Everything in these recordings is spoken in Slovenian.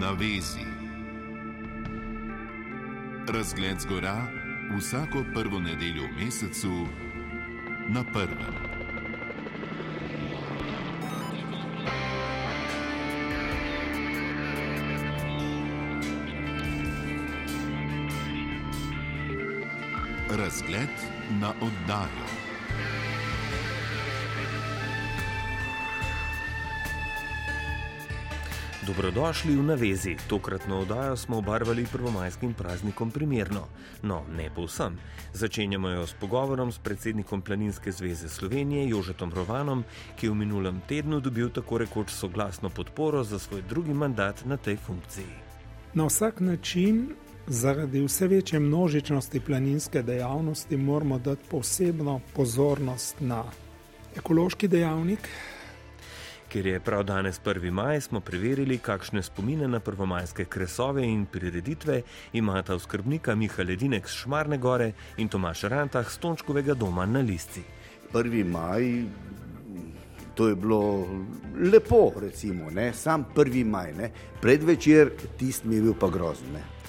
na vezi. Razgled z gora vsako prvo nedeljo v mesecu na prvem. Razgled na oddajo. Dobrodošli v Navezi. Tokratno oddajo smo obarvali prvomajskim praznikom primerno. No, ne povsem. Začenjamo jo s pogovorom s predsednikom Planinske zveze Slovenije Jožetom Rovanom, ki je v minulem tednu dobil tako rekoč soglasno podporo za svoj drugi mandat na tej funkciji. Na vsak način, zaradi vse večje množičnosti planinske dejavnosti, moramo dati posebno pozornost na ekološki dejavnik, Ker je prav danes 1. maj, smo preverili, kakšne spomine na prvomajske kresove in prireditve imata oskrbnika Miha Ledinek z Šmarne gore in Tomaš Rantah z Tončkovega doma na Lisci. 1. maj, to je bilo lepo, recimo, ne? sam 1. maj, ne? predvečer, tisti mi je bil pa grozen. Ne?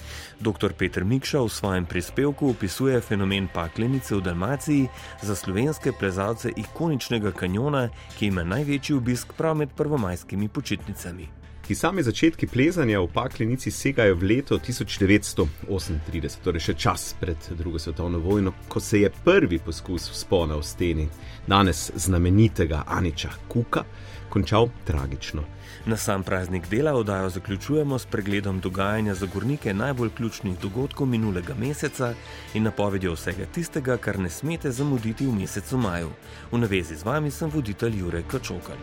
Dr. Petr Mikša v svojem prispevku opisuje fenomen paklenice v Dalmaciji za slovenske plezalce ikoničnega kanjona, ki ima največji obisk prav med prvomajskimi počitnicami. Ki sami začetki plezanja v paklenici segajo v leto 1938, torej še čas pred drugo svetovno vojno, ko se je prvi poskus vzpona v steni, danes znamenitega Aniča Kuka, končal tragično. Na sam praznik dela oddajo zaključujemo s pregledom dogajanja za gornike najbolj ključnih dogodkov minulega meseca in napovedjo vsega tistega, kar ne smete zamuditi v mesecu maju. V navezi z vami sem voditelj Jurek Kačokal.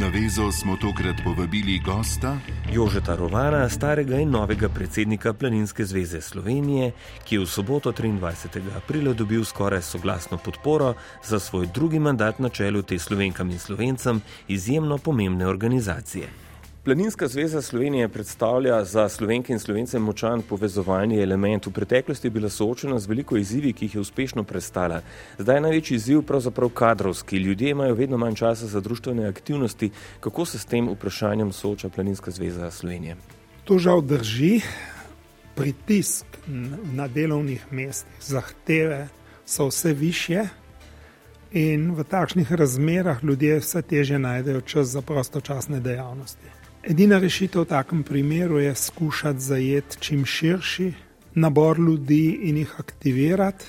Na vezo smo tokrat povabili gosta Jožeta Rovana, starega in novega predsednika Planinske zveze Slovenije, ki je v soboto 23. aprila dobil skoraj soglasno podporo za svoj drugi mandat na čelu te slovenkam in slovencem izjemno pomembne organizacije. Planinska zveza Slovenije predstavlja za slovenke in slovence močan povezovalni element. V preteklosti je bila soočena z veliko izzivi, ki jih je uspešno prestala. Zdaj je največji izziv pravzaprav kadrovski. Ljudje imajo vedno manj časa za družbene aktivnosti. Kako se s tem vprašanjem sooča Planinska zveza Slovenije? To žal drži. Pritisk na delovnih mestih, zahteve so vse više, in v takšnih razmerah ljudje vse teže najdejo čas za prostočasne dejavnosti. Edina rešitev v takem primeru je skušati zajeti čim širši nabor ljudi in jih aktivirati.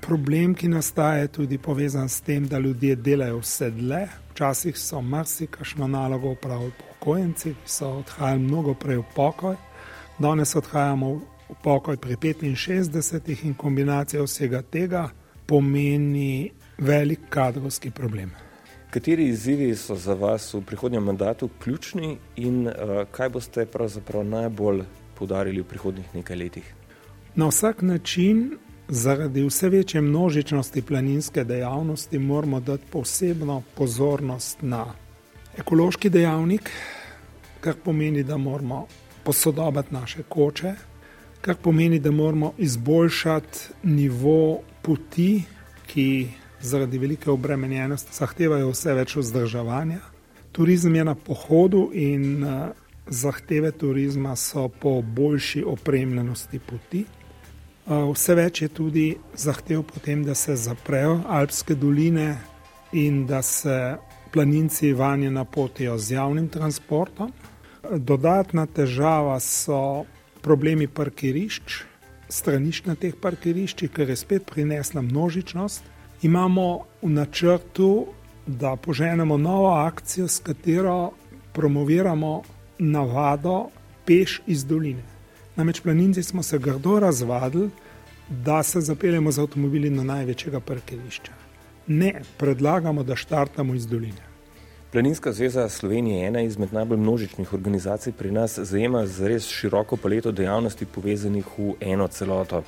Problem, ki nastaja, je tudi povezan s tem, da ljudje delajo vse dlje. Včasih so marsikašno nalogo upravili pokojnici, ki so odhajali mnogo prej v pokoj, danes odhajamo v pokoj pri 65 in kombinacija vsega tega pomeni velik kadrovski problem. Kateri izzivi so za vas v prihodnjem mandatu ključni in uh, kaj boste pravzaprav najbolj poudarili v prihodnjih nekaj letih? Na vsak način, zaradi vse večje množičnosti planinske dejavnosti, moramo dati posebno pozornost na ekološki dejavnik, kar pomeni, da moramo posodobiti naše koče, kar pomeni, da moramo izboljšati nivo poti, ki zaradi velike obremenjenosti zahtevajo vse več vzdrževanja. Turizem je na pohodu in uh, zahteve turizma so po boljši opremljenosti poti. Uh, vse več je tudi zahtev potem, da se zaprejo alpske doline in da se planinci vanje napotijo z javnim transportom. Dodatna težava so problemi parkirišč, stranišč na teh parkiriščih, ker je spet prinesla množičnost imamo v načrtu, da poženemo novo akcijo, s katero promoviramo navado peš iz doline. Namreč planinci smo se grdo razvadili, da se zapeljemo z avtomobili na največjega parkirišča. Ne, predlagamo, da štartamo iz doline. Planinska zveza Slovenije je ena izmed najbolj množičnih organizacij pri nas, zajema res široko paleto dejavnosti povezanih v eno celoto.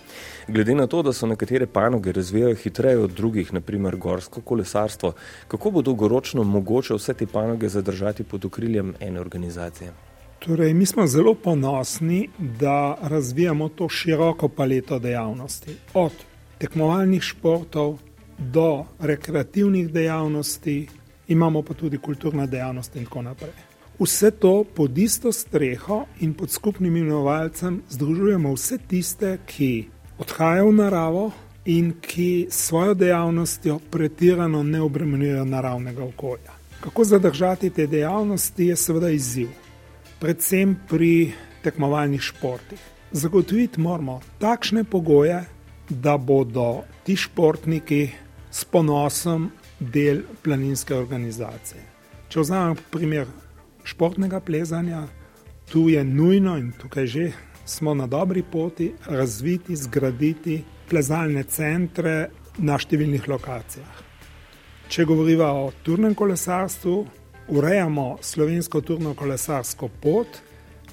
Glede na to, da so nekatere panoge razvijajo hitreje od drugih, naprimer gorsko kolesarstvo, kako bo dolgoročno mogoče vse te panoge zadržati pod okriljem ene organizacije? Torej, mi smo zelo ponosni, da razvijamo to široko paleto dejavnosti. Od tekmovalnih športov do rekreativnih dejavnosti, imamo pa tudi kulturne dejavnosti in tako naprej. Vse to pod isto streho in pod skupnim imenovalcem združujemo vse tiste, ki odhajajo v naravo in ki s svojo dejavnostjo pretirano ne obremenjujejo naravnega okolja. Kako zadržati te dejavnosti je seveda izziv, predvsem pri tekmovalnih športih. Zagotoviti moramo takšne pogoje, da bodo ti športniki s ponosom del planinske organizacije. Če vzamemo primer športnega plezanja, tu je nujno in tukaj že smo na dobri poti razviti, zgraditi plezalne centre na številnih lokacijah. Če govorimo o turnem kolesarstvu, urejamo slovensko turno kolesarsko pot,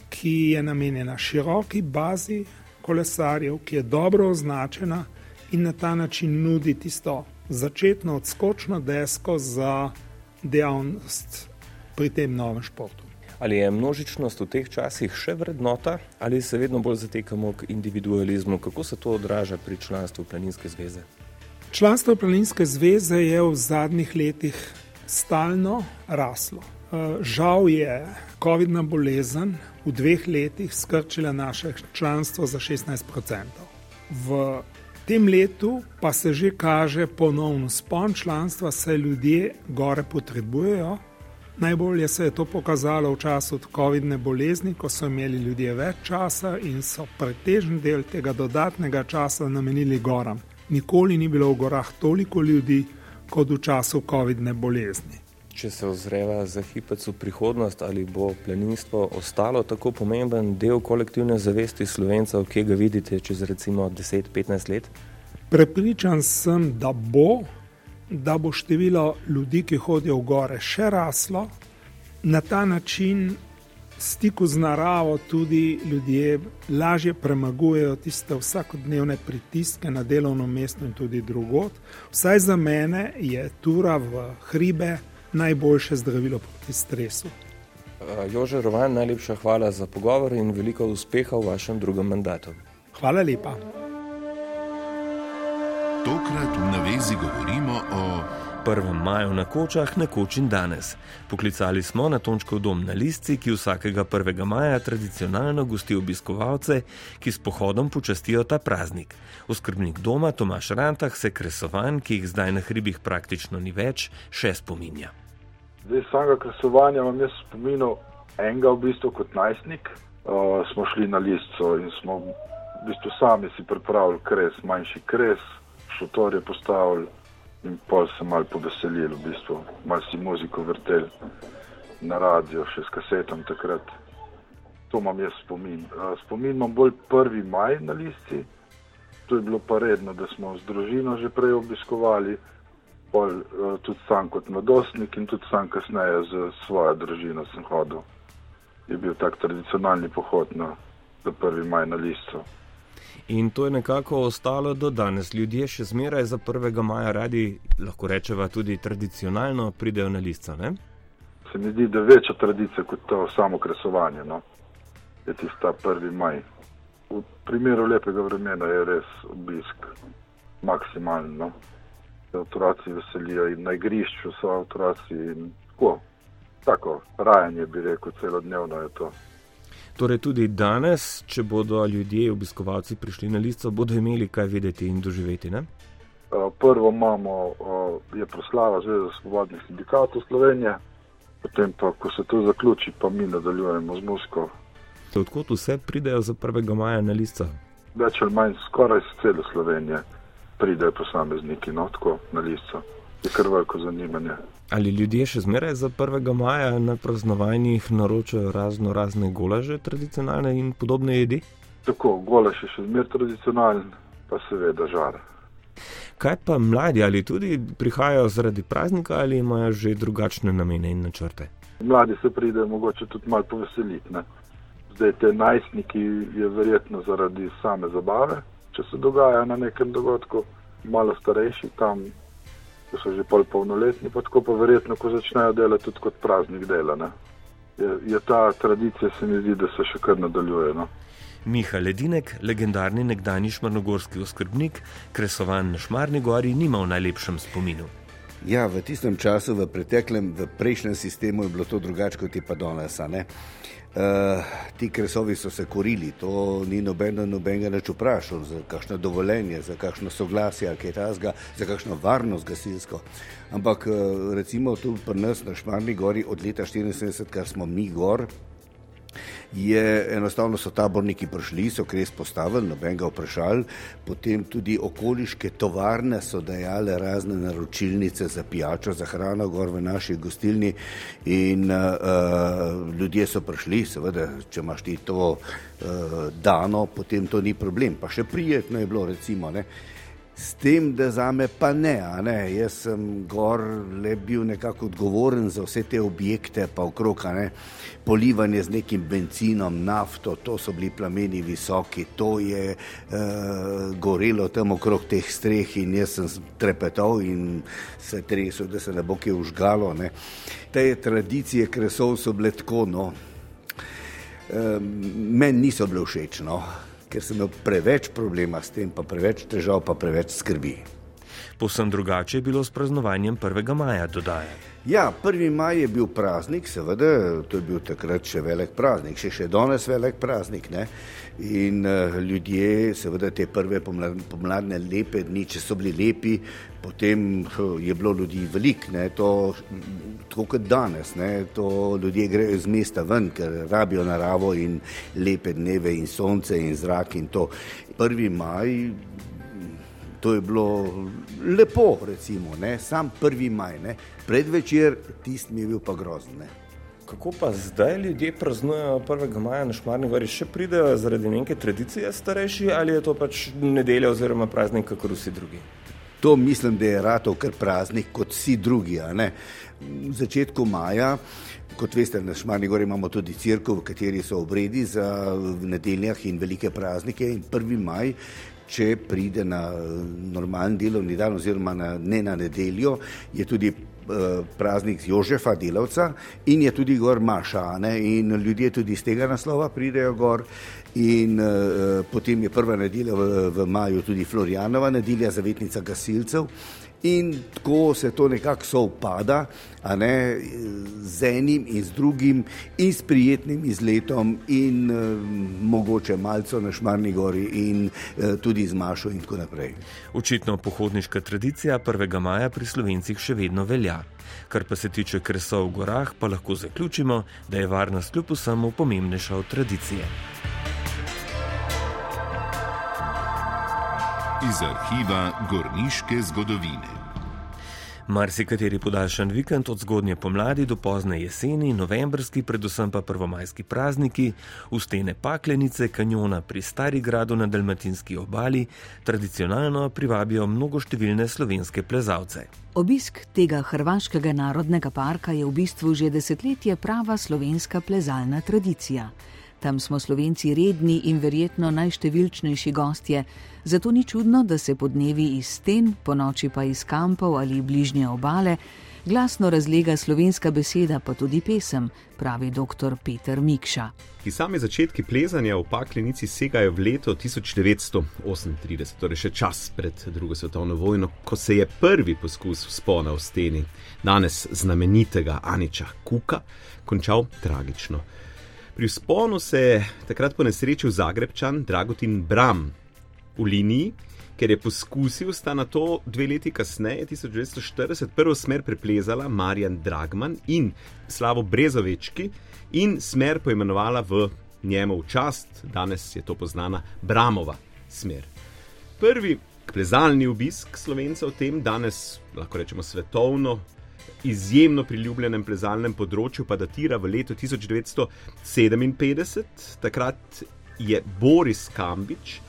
ki je namenjena široki bazi kolesarjev, ki je dobro označena in na ta način nudi tisto začetno odskočno desko za dejavnost pri tem novem športu. Ali je množičnost v teh časih še vrednota, ali se vedno bolj zatekamo k individualizmu? Kako se to odraža pri članstvu Planinske zveze? Članstvo Planinske zveze je v zadnjih letih stalno raslo. Eh, žal je COVID-19 bolezen v dveh letih skrčila naše članstvo za 16%. V tem letu pa se že kaže ponovno spon članstva, saj ljudje gore potrebujejo. Najbolje se je to pokazalo v času COVID-19 bolezni, ko so imeli ljudje več časa in so pretežni del tega dodatnega časa namenili goram. Nikoli ni bilo v gorah toliko ljudi kot v času COVID-19 bolezni. Če se ozreva za hipec v prihodnost, ali bo planinstvo ostalo tako pomemben del kolektivne zavesti slovencev, ki ga vidite čez recimo 10-15 let? Prepričan sem, da bo, da bo število ljudi, ki hodijo v gore, še raslo. Na ta način stiku z naravo tudi ljudje lažje premagujejo tiste vsakodnevne pritiske na delovno mesto in tudi drugot. Vsaj za mene je tura v hribe najboljše zdravilo proti stresu. Uh, Jože Rovan, najlepša hvala za pogovor in veliko uspeha v vašem drugem mandatu. Hvala lepa. Tokrat v navezi govorimo o 1. maju na kočah, na kočin danes. Poklicali smo na Tončkov dom na Lisci, ki vsakega 1. maja tradicionalno gosti obiskovalce, ki s pohodom počastijo ta praznik. Oskrbnik doma Tomaš Rantah se kresovanj, ki jih zdaj na hribih praktično ni več, še spominja. Zdaj, samega kresovanja imam jaz spominov enega v bistvu kot najstnik. Uh, smo šli na listo in smo v bistvu sami si pripravili kres, manjši kres, šotor je postavili in pol se mal poveselili, v bistvu mal si muziko vrtel na radio, še s kasetom takrat. To imam jaz spomin. Spomin imam bolj prvi maj na listi, to je bilo pa redno, da smo z družino že prej obiskovali, pol tudi sam kot mladostnik in tudi sam kasneje z svojo družino sem hodil. Je bil tak tradicionalni pohod na, za prvi maj na listo. In to je nekako ostalo do danes. Ljudje še zmeraj za 1. maja radi, lahko rečemo, tudi tradicionalno pridejo na listo. Ne? Se mi zdi, da je večja tradicija kot to samo kresovanje. No? Je tista 1. maj. V primeru lepega vremena je res obisk maksimalno. Se otroci veselijo in na igrišču so otroci in tako. Tako, rajanje bi rekel, celodnevno je to. Torej, tudi danes, če bodo ljudje, obiskovalci, prišli na listo, bodo imeli kaj videti in doživeti. Ne? Prvo imamo, je proslava Zveze svobodnih sindikatov Slovenije, potem pa, ko se to zaključi, pa mi nadaljujemo z musko. Odkot vse pridejo za 1. maja na listo? Več ali manj skoraj iz cele Slovenije pridejo posamezniki no, na listo. Je kar veliko zanimanje. Ali ljudje še zmeraj za 1. maja na praznovanjih naročajo razno razne golaže, tradicionalne in podobne jedi? Tako, golaž je še zmeraj tradicionalen, pa seveda žar. Kaj pa mladi ali tudi prihajajo zaradi praznika ali imajo že drugačne namene in načrte? Mladi se pridejo mogoče tudi malo poveseliti. Ne? Zdaj te najstniki je verjetno zaradi same zabave, če se dogaja na nekem dogodku, malo starejši tam ko so že pol polnoletni, pa tako pa verjetno, ko začnejo delati tudi kot praznik dela. Ne? je, je ta tradicija, se mi zdi, da se še kar nadaljuje. No. Miha Ledinek, legendarni nekdani šmarnogorski oskrbnik, kresovan na Šmarni gori, nima v najlepšem spominu. Ja, v tistem času, v preteklem, v prejšnjem sistemu je bilo to drugače kot je pa danes. Uh, ti kresovi so se korili, to ni nobeno nobenega več vprašal, za kakšno dovoljenje, za kakšno soglasje, kaj tasga, za kakšno varnost gasilsko. Ampak uh, recimo tu pri nas na Šmarni gori od leta 1974, kar smo mi gor, je enostavno so taborniki prišli, so kres postavili, noben ga vprašali, potem tudi okoliške tovarne so dajale razne naročilnice za pijačo, za hrano gor v naši gostilni in uh, ljudje so prišli, seveda, če imaš ti to uh, dano, potem to ni problem, pa še prijetno je bilo recimo, ne. S tem, da za me pa ne, ne, jaz sem gor le bil nekako odgovoren za vse te objekte, pa okrog, ne, polivanje z nekim benzinom, nafto, to so bili plameni visoki, to je uh, gorelo tam okrog teh streh in jaz sem trepetal in se tresel, da se ne bo kje užgalo. Ne. Te tradicije kresov so bile tako, no, um, meni niso bile všeč. No ker sem imel preveč problema s tem, pa preveč težav, pa preveč skrbi. Posem drugače je bilo s praznovanjem 1. maja, dodaja. Ja, 1. maj je bil praznik, seveda, to je bil takrat še velik praznik, še, še danes velik praznik. Ne? In uh, ljudje, seveda, te prve pomladne, lepe dni, če so bili lepi, potem uh, je bilo ljudi veliko, tako kot danes. Ne? To ljudje grejo iz mesta ven, ker rabijo naravo in lepe dneve in sonce in zrak in to. 1. maj, to je bilo lepo, recimo, ne? sam 1. maj, ne? predvečer, tisti mi je bil pa grozen. Kako pa zdaj ljudje praznujejo 1. maja na Šmarni gori, še pridejo zaradi neke tradicije starejši ali je to pač nedelja oziroma praznik, kot vsi drugi? To mislim, da je ratov kar praznik kot vsi drugi. V začetku maja, kot veste, na Šmarni gori imamo tudi crkvo, v kateri so obredi za nedeljah in velike praznike in 1. maj. Če pride na normalen delovni dan, oziroma na, ne na nedeljo, je tudi Eh, praznik Jožefa, delavca, in je tudi gor Maša. Ne? In ljudje tudi iz tega naslova pridejo gor. In uh, potem je prva nedelja v, v maju tudi Florianova nedelja, zavetnica gasilcev. In tako se to nekako sovpada, ne, z enim in z drugim, in s prijetnim izletom, in uh, mogoče malce na Šmarni gori, in uh, tudi z Mašo, in tako naprej. Očitno pohodniška tradicija 1. maja pri slovencih še vedno velja. Kar pa se tiče kresov v gorah, pa lahko zaključimo, da je varnost kljub vsemu pomembnejša od tradicije. Iz arhiva Gorniške zgodovine. Marsikateri podaljšan vikend od zgodnje pomladi do pozne jeseni, novembrski, predvsem pa prvomajski prazniki, v stene paklenice, kanjona pri Stari gradu na Dalmatinski obali, tradicionalno privabijo mnogoštevilne slovenske plezalce. Obisk tega hrvaškega narodnega parka je v bistvu že desetletje prava slovenska plezalna tradicija. Tam smo slovenci redni in verjetno najštevilčnejši gostje, zato ni čudno, da se po dnevi iz sten, po noči pa iz kampov ali bližnje obale, glasno razlega slovenska beseda, pa tudi pesem, pravi dr. Peter Mikša. Ki sami začetki plezanja v Paklenici segajo v leto 1938, torej še čas pred drugo svetovno vojno, ko se je prvi poskus vzpona v steni, danes znamenitega Aniča Kuka, končal tragično. Pri sponu se je takrat po nesreči v Zagrebčan Dragotin Bram v liniji, ker je poskusil, sta na to dve leti kasneje, 1940, prvo smer preplezala Marjan Dragman in Slavo Brezovečki in smer poimenovala v njemu čast, danes je to poznana Bramova smer. Prvi plezalni obisk slovencev v tem, danes lahko rečemo svetovno izjemno priljubljenem plezalnem področju, pa datira v letu 1957. Takrat je Boris Kambič,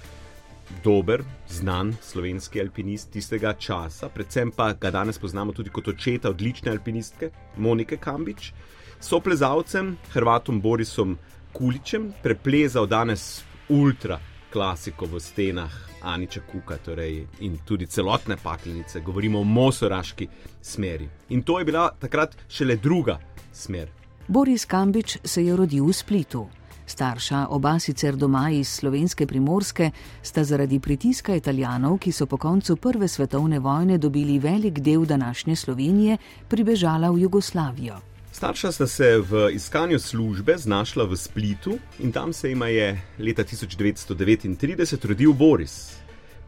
dober, znan slovenski alpinist tistega časa, predvsem pa ga danes poznamo tudi kot očeta odlične alpinistke Monike Kambič, so plezalcem, Hrvatom Borisom Kuličem, preplezal danes ultra klasiko v stenah Aniča Kuka torej, in tudi celotne paklenice, govorimo o mosoraški smeri. In to je bila takrat šele druga smer. Boris Kambič se je rodil v Splitu. Starša, oba sicer doma iz slovenske primorske, sta zaradi pritiska italijanov, ki so po koncu Prve svetovne vojne dobili velik del današnje Slovenije, pribežala v Jugoslavijo. Starša sta se v iskanju službe znašla v Splitu in tam se jima je leta 1939 rodil Boris.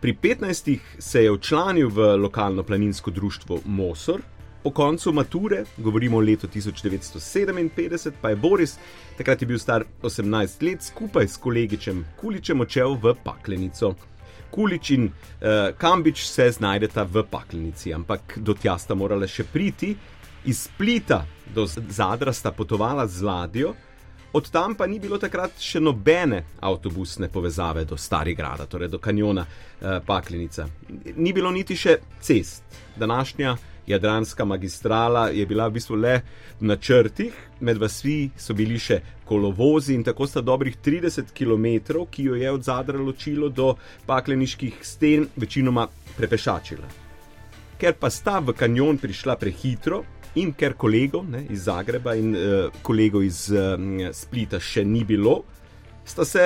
Pri 15 se je včlanil v lokalno planinsko društvo Mosor, Po koncu mature, govorimo o letu 1957, pa je Boris, takrat je bil star 18 let, skupaj s kolegičem Kuličem odšel v Paklenico. Kulič in uh, Kambič se znajdeta v Paklenici, ampak do tja sta morala še priti, iz Splita do Zadra sta potovala z ladjo, od tam pa ni bilo takrat še nobene avtobusne povezave do Starigrada, torej do kanjona uh, Paklenica. Ni bilo niti še cest. Današnja Jadranska magistrala je bila v bistvu le v načrtih, med vasvi so bili še kolovozi in tako sta dobrih 30 km, ki jo je od zadra ločilo do pakleniških sten, večinoma prepešačila. Ker pa sta v kanjon prišla prehitro in ker kolegov ne, iz Zagreba in uh, kolegov iz uh, Splita še ni bilo, sta se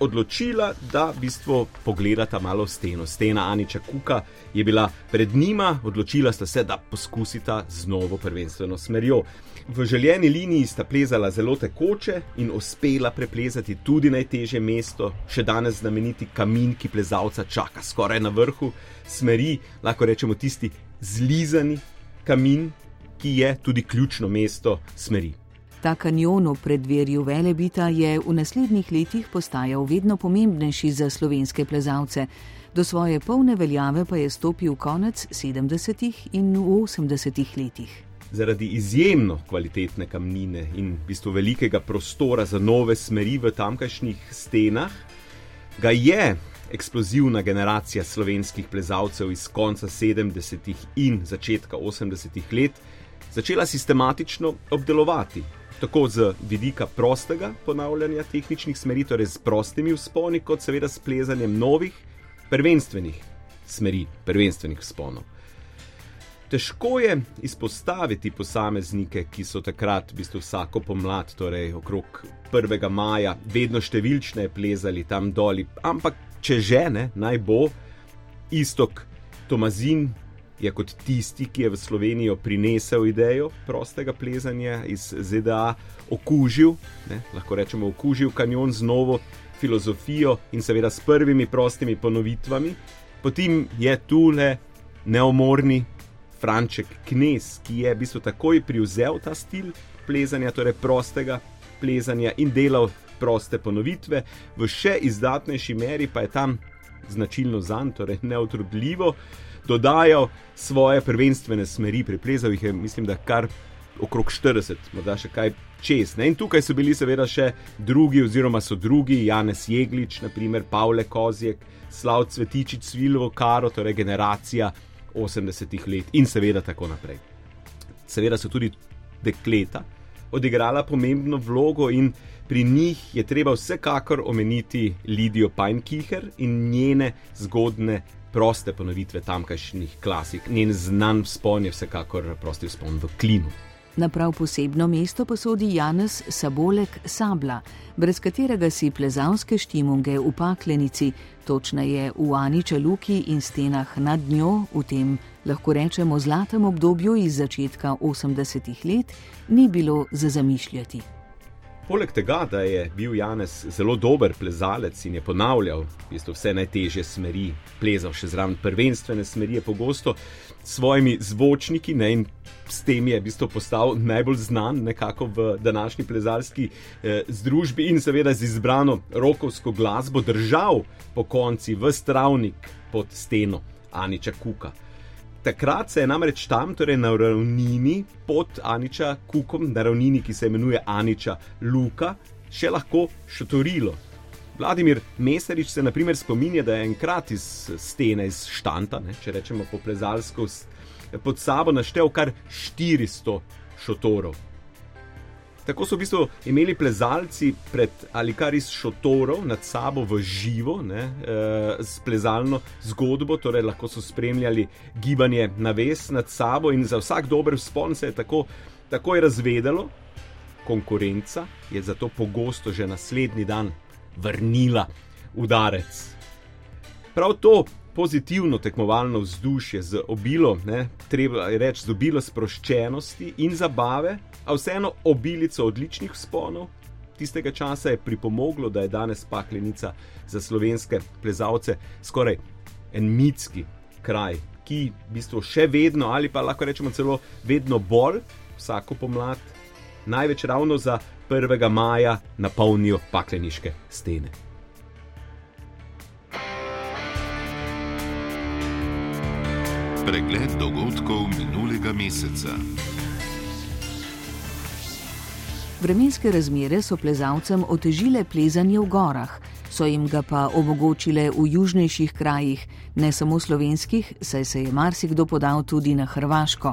odločila, da v bistvu pogledata malo steno. Stena Aniča Kuka je bila pred njima, odločila sta se, da poskusita z novo prvenstveno smerjo. V željeni liniji sta plezala zelo tekoče in uspela preplezati tudi najtežje mesto, še danes znameniti kamin, ki plezalca čaka skoraj na vrhu smeri, lahko rečemo tisti zlizani kamin, ki je tudi ključno mesto smeri. Ta kanjon v predverju Velebita je v naslednjih letih postajal vedno pomembnejši za slovenske plezalce. Do svoje polne veljave pa je stopil konec 70. in 80. letih. Zaradi izjemno kvalitetne kamnine in v bistvu velikega prostora za nove smeri v tamkajšnjih stenah, ga je eksplozivna generacija slovenskih plezalcev iz konca 70. in začetka 80. let začela sistematično obdelovati tako z vidika prostega ponavljanja tehničnih smeri, torej s prostimi vzponi, kot seveda s plezanjem novih, prvenstvenih smeri, prvenstvenih vzponov. Težko je izpostaviti posameznike, ki so takrat, v bistvu vsako pomlad, torej okrog 1. maja, vedno številčne plezali tam dol, ampak če žene, naj bo istok Tomazin, je kot tisti, ki je v Slovenijo prinesel idejo prostega plezanja iz ZDA, okužil, ne, lahko rečemo, okužil kanjon z novo filozofijo in seveda s prvimi prostimi ponovitvami. Potem je tu le neomorni Franček Knes, ki je v bistvu takoj prevzel ta stil plezanja, torej prostega plezanja in delal proste ponovitve, v še izdatnejši meri pa je tam značilno zanj, torej neutrudljivo dodajal svoje prvenstvene smeri, preplezal jih je, mislim, da kar okrog 40, morda še kaj čez. Ne? In tukaj so bili seveda še drugi, oziroma so drugi, Janez Jeglič, naprimer Pavle Kozjek, Slav Cvetičič, Svilvo Karo, torej generacija 80-ih let in seveda tako naprej. Seveda so tudi dekleta odigrala pomembno vlogo in pri njih je treba vsekakor omeniti Lidijo Pajnkiher in njene zgodne proste ponovitve tamkajšnjih klasik. Njen znan spon je vsekakor prosti spon v klinu. Na prav posebno mesto posodi Janez Sabolek Sabla, brez katerega si plezalske štimunge v paklenici, točneje v Aniče Luki in stenah nad njo, v tem lahko rečemo zlatem obdobju iz začetka 80-ih let, ni bilo za zamišljati. Poleg tega, da je bil Janez zelo dober plezalec in je ponavljal vse najtežje smeri, plezal še zraven prvenstvene smeri, je pogosto s svojimi zvočniki ne, in s tem je bistvo, postal najbolj znan nekako v današnji plezalski eh, združbi in seveda z izbrano rokovsko glasbo držal po konci v stravnik pod steno Aniča Kuka. Takrat se je namreč tam, torej na ravnini pod Aniča Kukom, na ravnini, ki se imenuje Aniča Luka, še lahko šotorilo. Vladimir Mesarič se naprimer spominja, da je enkrat iz stene, iz štanta, ne, če rečemo po plezalsko, pod sabo naštel kar 400 šotorov. Tako so v bistvu imeli plezalci pred ali kar iz šotorov nad sabo v živo, ne, e, s plezalno zgodbo, torej lahko so spremljali gibanje na ves nad sabo in za vsak dober spon se je tako, tako je razvedelo. konkurenca je zato pogosto že naslednji dan vrnila udarec. Prav to pozitivno tekmovalno vzdušje z obilo, ne, treba reči, z obilo sproščenosti in zabave, a vseeno obilico odličnih sponov. Tistega časa je pripomoglo, da je danes paklenica za slovenske plezalce skoraj en mitski kraj, ki v bistvu še vedno, ali pa lahko rečemo celo vedno bolj, vsako pomlad, največ ravno za 1. maja napolnijo pakleniške stene. Pregled dogodkov minulega meseca. Vremenske razmere so plezalcem otežile plezanje v gorah, so jim ga pa omogočile v južnejših krajih, ne samo slovenskih, saj se je marsikdo podal tudi na Hrvaško.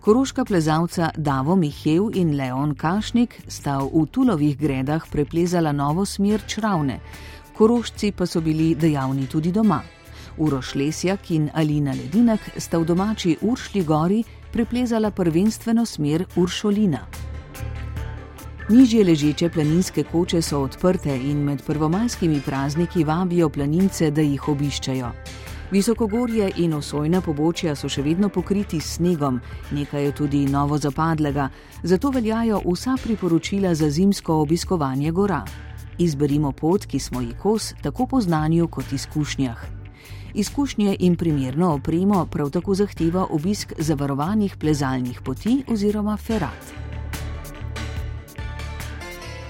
Koroška plezalca Davo Mihev in Leon Kašnik sta v Tulovih gredah preplezala novo smer čravne, korošci pa so bili dejavni tudi doma. Uroš Lesjak in Alina Ledinak sta v domači Uršli gori preplezala prvenstveno smer Uršolina. Nižje ležeče planinske koče so odprte in med prvomajskimi prazniki vabijo planince, da jih obiščajo. Visokogorje in osojna pobočja so še vedno pokriti s snegom, nekaj je tudi novo zapadlega, zato veljajo vsa priporočila za zimsko obiskovanje gora. Izberimo pot, ki smo ji kos, tako po znanju kot izkušnjah. Izkušnje in primerno opremo prav tako zahteva obisk zavarovanih plezalnih poti oziroma ferat.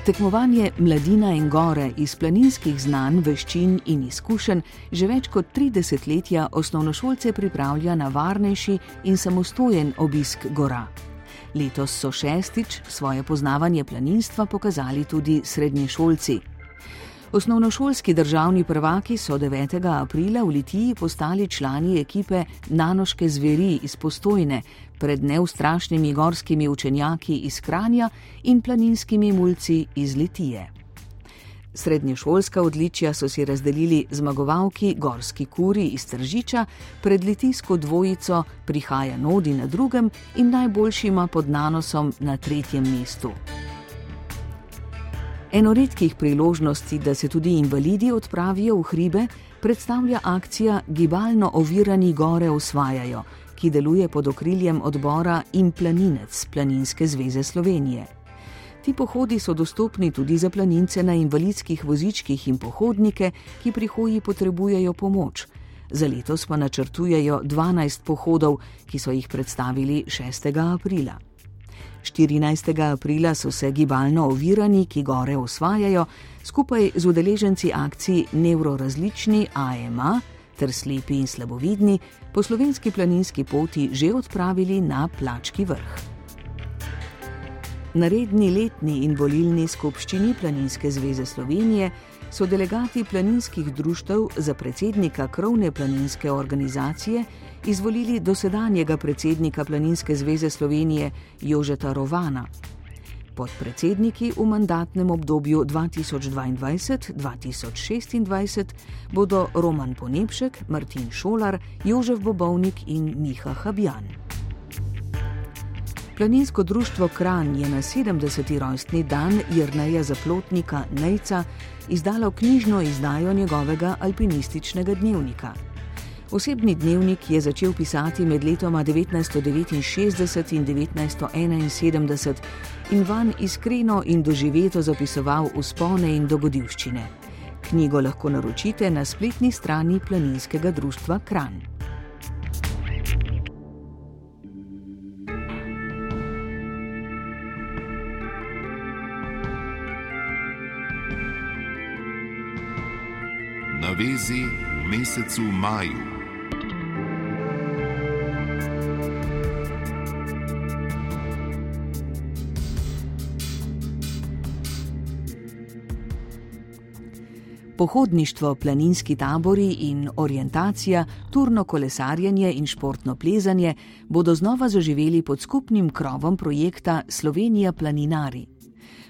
Tekmovanje Mladina in Gore iz planinskih znanj, veščin in izkušenj že več kot 30 letja osnovnošolce pripravlja na varnejši in samostojen obisk gora. Letos so šestič svoje poznavanje planinstva pokazali tudi srednješolci. Osnovnošolski državni prvaki so 9. aprila v Litiji postali člani ekipe Nanoške zveri iz Postojne pred neustrašnimi gorskimi učenjaki iz Kranja in planinskimi mulci iz Litije. Srednješolska odličja so si razdelili zmagovalki Gorski kuri iz Tržiča, pred litijsko dvojico prihaja Nodi na drugem in najboljšima pod nanosom na tretjem mestu. Eno redkih priložnosti, da se tudi invalidi odpravijo v hribe, predstavlja akcija Gibalno ovirani gore osvajajo, ki deluje pod okriljem odbora In planinec Planinske zveze Slovenije. Ti pohodi so dostopni tudi za planince na invalidskih vozičkih in pohodnike, ki pri hoji potrebujejo pomoč. Za letos pa načrtujejo 12 pohodov, ki so jih predstavili 6. aprila. 14. aprila so se gibalno ovirani, ki gore osvajajo, skupaj z udeleženci akcij Neurorazlični AMA ter slepi in slabovidni po slovenski planinski poti že odpravili na Plački vrh. Na redni letni in volilni skupščini Planinske zveze Slovenije so delegati planinskih društev za predsednika krovne planinske organizacije izvolili dosedanjega predsednika Planinske zveze Slovenije Jožeta Rovana. Podpredsedniki v mandatnem obdobju 2022-2026 bodo Roman Ponepšek, Martin Šolar, Jožef Bobovnik in Miha Habjan. Planinsko društvo Kran je na 70. rojstni dan Jrneja Zaplotnika Nejca izdalo knjižno izdajo njegovega alpinističnega dnevnika. Osebni dnevnik je začel pisati med letoma 1969 in 1971 in van iskreno in doživeto zapisoval uspone in dogodivščine. Knjigo lahko naročite na spletni strani Planinskega društva Kran. Na vezi v mesecu maju. Pohodništvo, planinski tabori in orientacija, turno kolesarjenje in športno plezanje bodo znova zaživeli pod skupnim krovom projekta Slovenija planinari.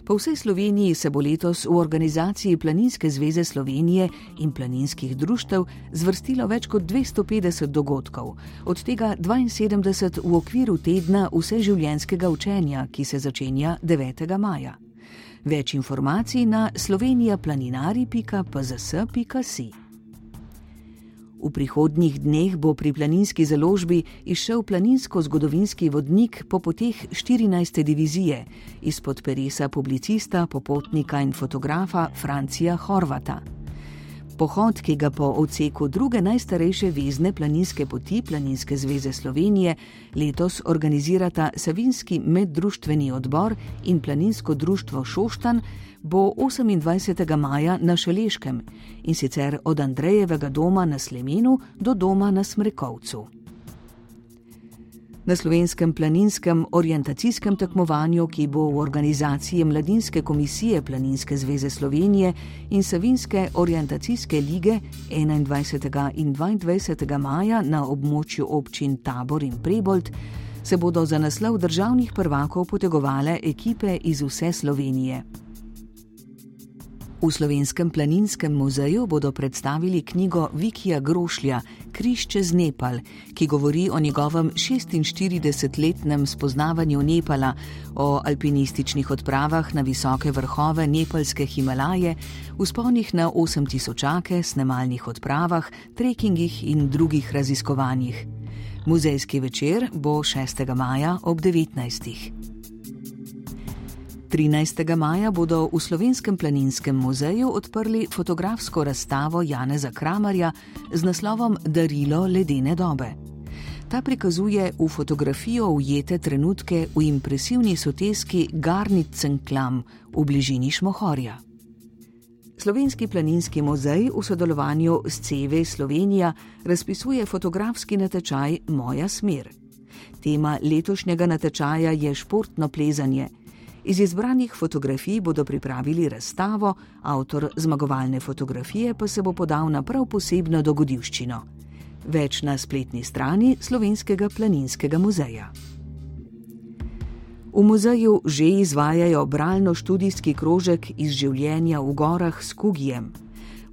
Po vsej Sloveniji se bo letos v organizaciji Planinske zveze Slovenije in planinskih društev zvrstilo več kot 250 dogodkov, od tega 72 v okviru tedna vseživljenjskega učenja, ki se začenja 9. maja. Več informacij na slovenijaplaninari.pzs.si. V prihodnjih dneh bo pri planinski založbi izšel planinsko-zgodovinski vodnik po poteh 14. divizije izpod peresa publicista, popotnika in fotografa Francija Horvata. Pohod, ki ga po odseku druge najstarejše vezne planinske poti Planinske zveze Slovenije letos organizirata Savinski meddruštveni odbor in Planinsko društvo Šoštan, bo 28. maja na Šaleškem in sicer od Andrejevega doma na Slemenu do doma na Smrekovcu. Na slovenskem planinskem orientacijskem tekmovanju, ki bo v organizaciji Mladinske komisije Planinske zveze Slovenije in Savinske orientacijske lige 21. in 22. maja na območju občin Tabor in Prebold, se bodo za naslov državnih prvakov potegovale ekipe iz vse Slovenije. V Slovenskem planinskem muzeju bodo predstavili knjigo Vikija Grošlja Križ čez Nepal, ki govori o njegovem 46-letnem spoznavanju Nepala, o alpinističnih odpravah na visoke vrhove nepalske Himalaje, vzponih na 8000-ake, snemalnih odpravah, trekingih in drugih raziskovanjih. Muzejski večer bo 6. maja ob 19. 13. maja bodo v Slovenskem planinskem muzeju odprli fotografsko razstavo Janeza Kramarja z naslovom Darilo ledene dobe. Ta prikazuje v fotografijo ujete trenutke v impresivni soteski Garnicenklam v bližini Šmohorja. Slovenski planinski muzej v sodelovanju s CV Slovenija razpisuje fotografski natečaj Moja smer. Tema letošnjega natečaja je športno plezanje. Iz izbranih fotografij bodo pripravili razstavo, avtor zmagovalne fotografije pa se bo podal na prav posebno dogodivščino. Več na spletni strani Slovenskega planinskega muzeja. V muzeju že izvajajo bralno-študijski krožek iz življenja v gorah s Kugijem.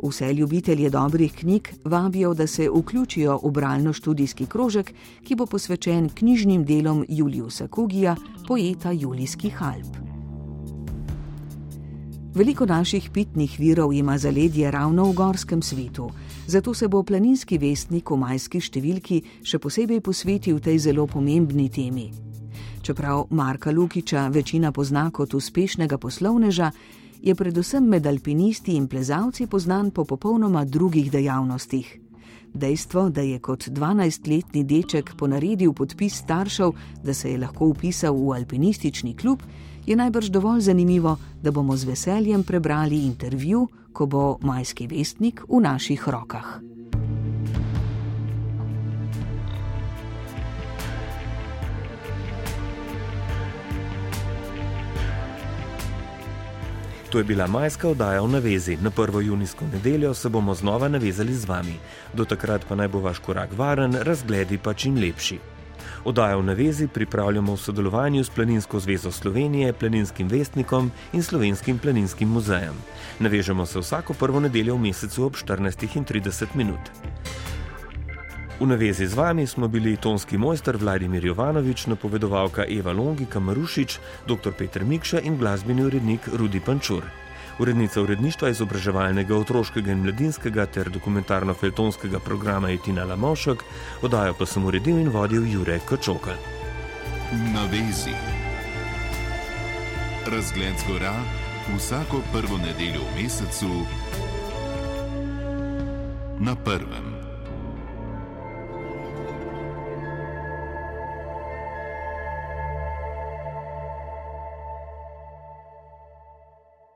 Vse ljubitelje dobrih knjig vabijo, da se vključijo v bralno-študijski krožek, ki bo posvečen knjižnim delom Juliusa Kugija, poeta Julijskih Alp. Veliko naših pitnih virov ima zaledje ravno v gorskem svetu, zato se bo planinski vestnik v majski številki še posebej posvetil tej zelo pomembni temi. Čeprav Marka Lukiča večina pozna kot uspešnega poslovneža, je predvsem med alpinisti in plezalci poznan po popolnoma drugih dejavnostih. Dejstvo, da je kot 12-letni deček ponaredil podpis staršev, da se je lahko upisal v alpinistični klub, je najbrž dovolj zanimivo, da bomo z veseljem prebrali intervju, ko bo majski vestnik v naših rokah. To je bila majska oddaja v navezi. Na prvo junijsko nedeljo se bomo znova navezali z vami. Do takrat pa naj bo vaš korak varen, razgledi pa čim lepši. Oddajo v navezi pripravljamo v sodelovanju s Planinsko zvezo Slovenije, Planinskim vestnikom in Slovenskim planinskim muzejem. Navežemo se vsako prvo nedeljo v mesecu ob 14.30 minut. V navezi z vami smo bili tonski mojster Vladimir Jovanovič, napovedovalka Eva Longika Marušič, dr. Petr Mikša in glasbeni urednik Rudi Pančur urednica uredništva izobraževalnega otroškega in mladinskega ter dokumentarno-feltonskega programa Etina Lamošek, oddajo pa sem uredil in vodil Jurek Kočokal. Na vezi. Razgled z gora vsako prvo nedeljo v mesecu na prvem.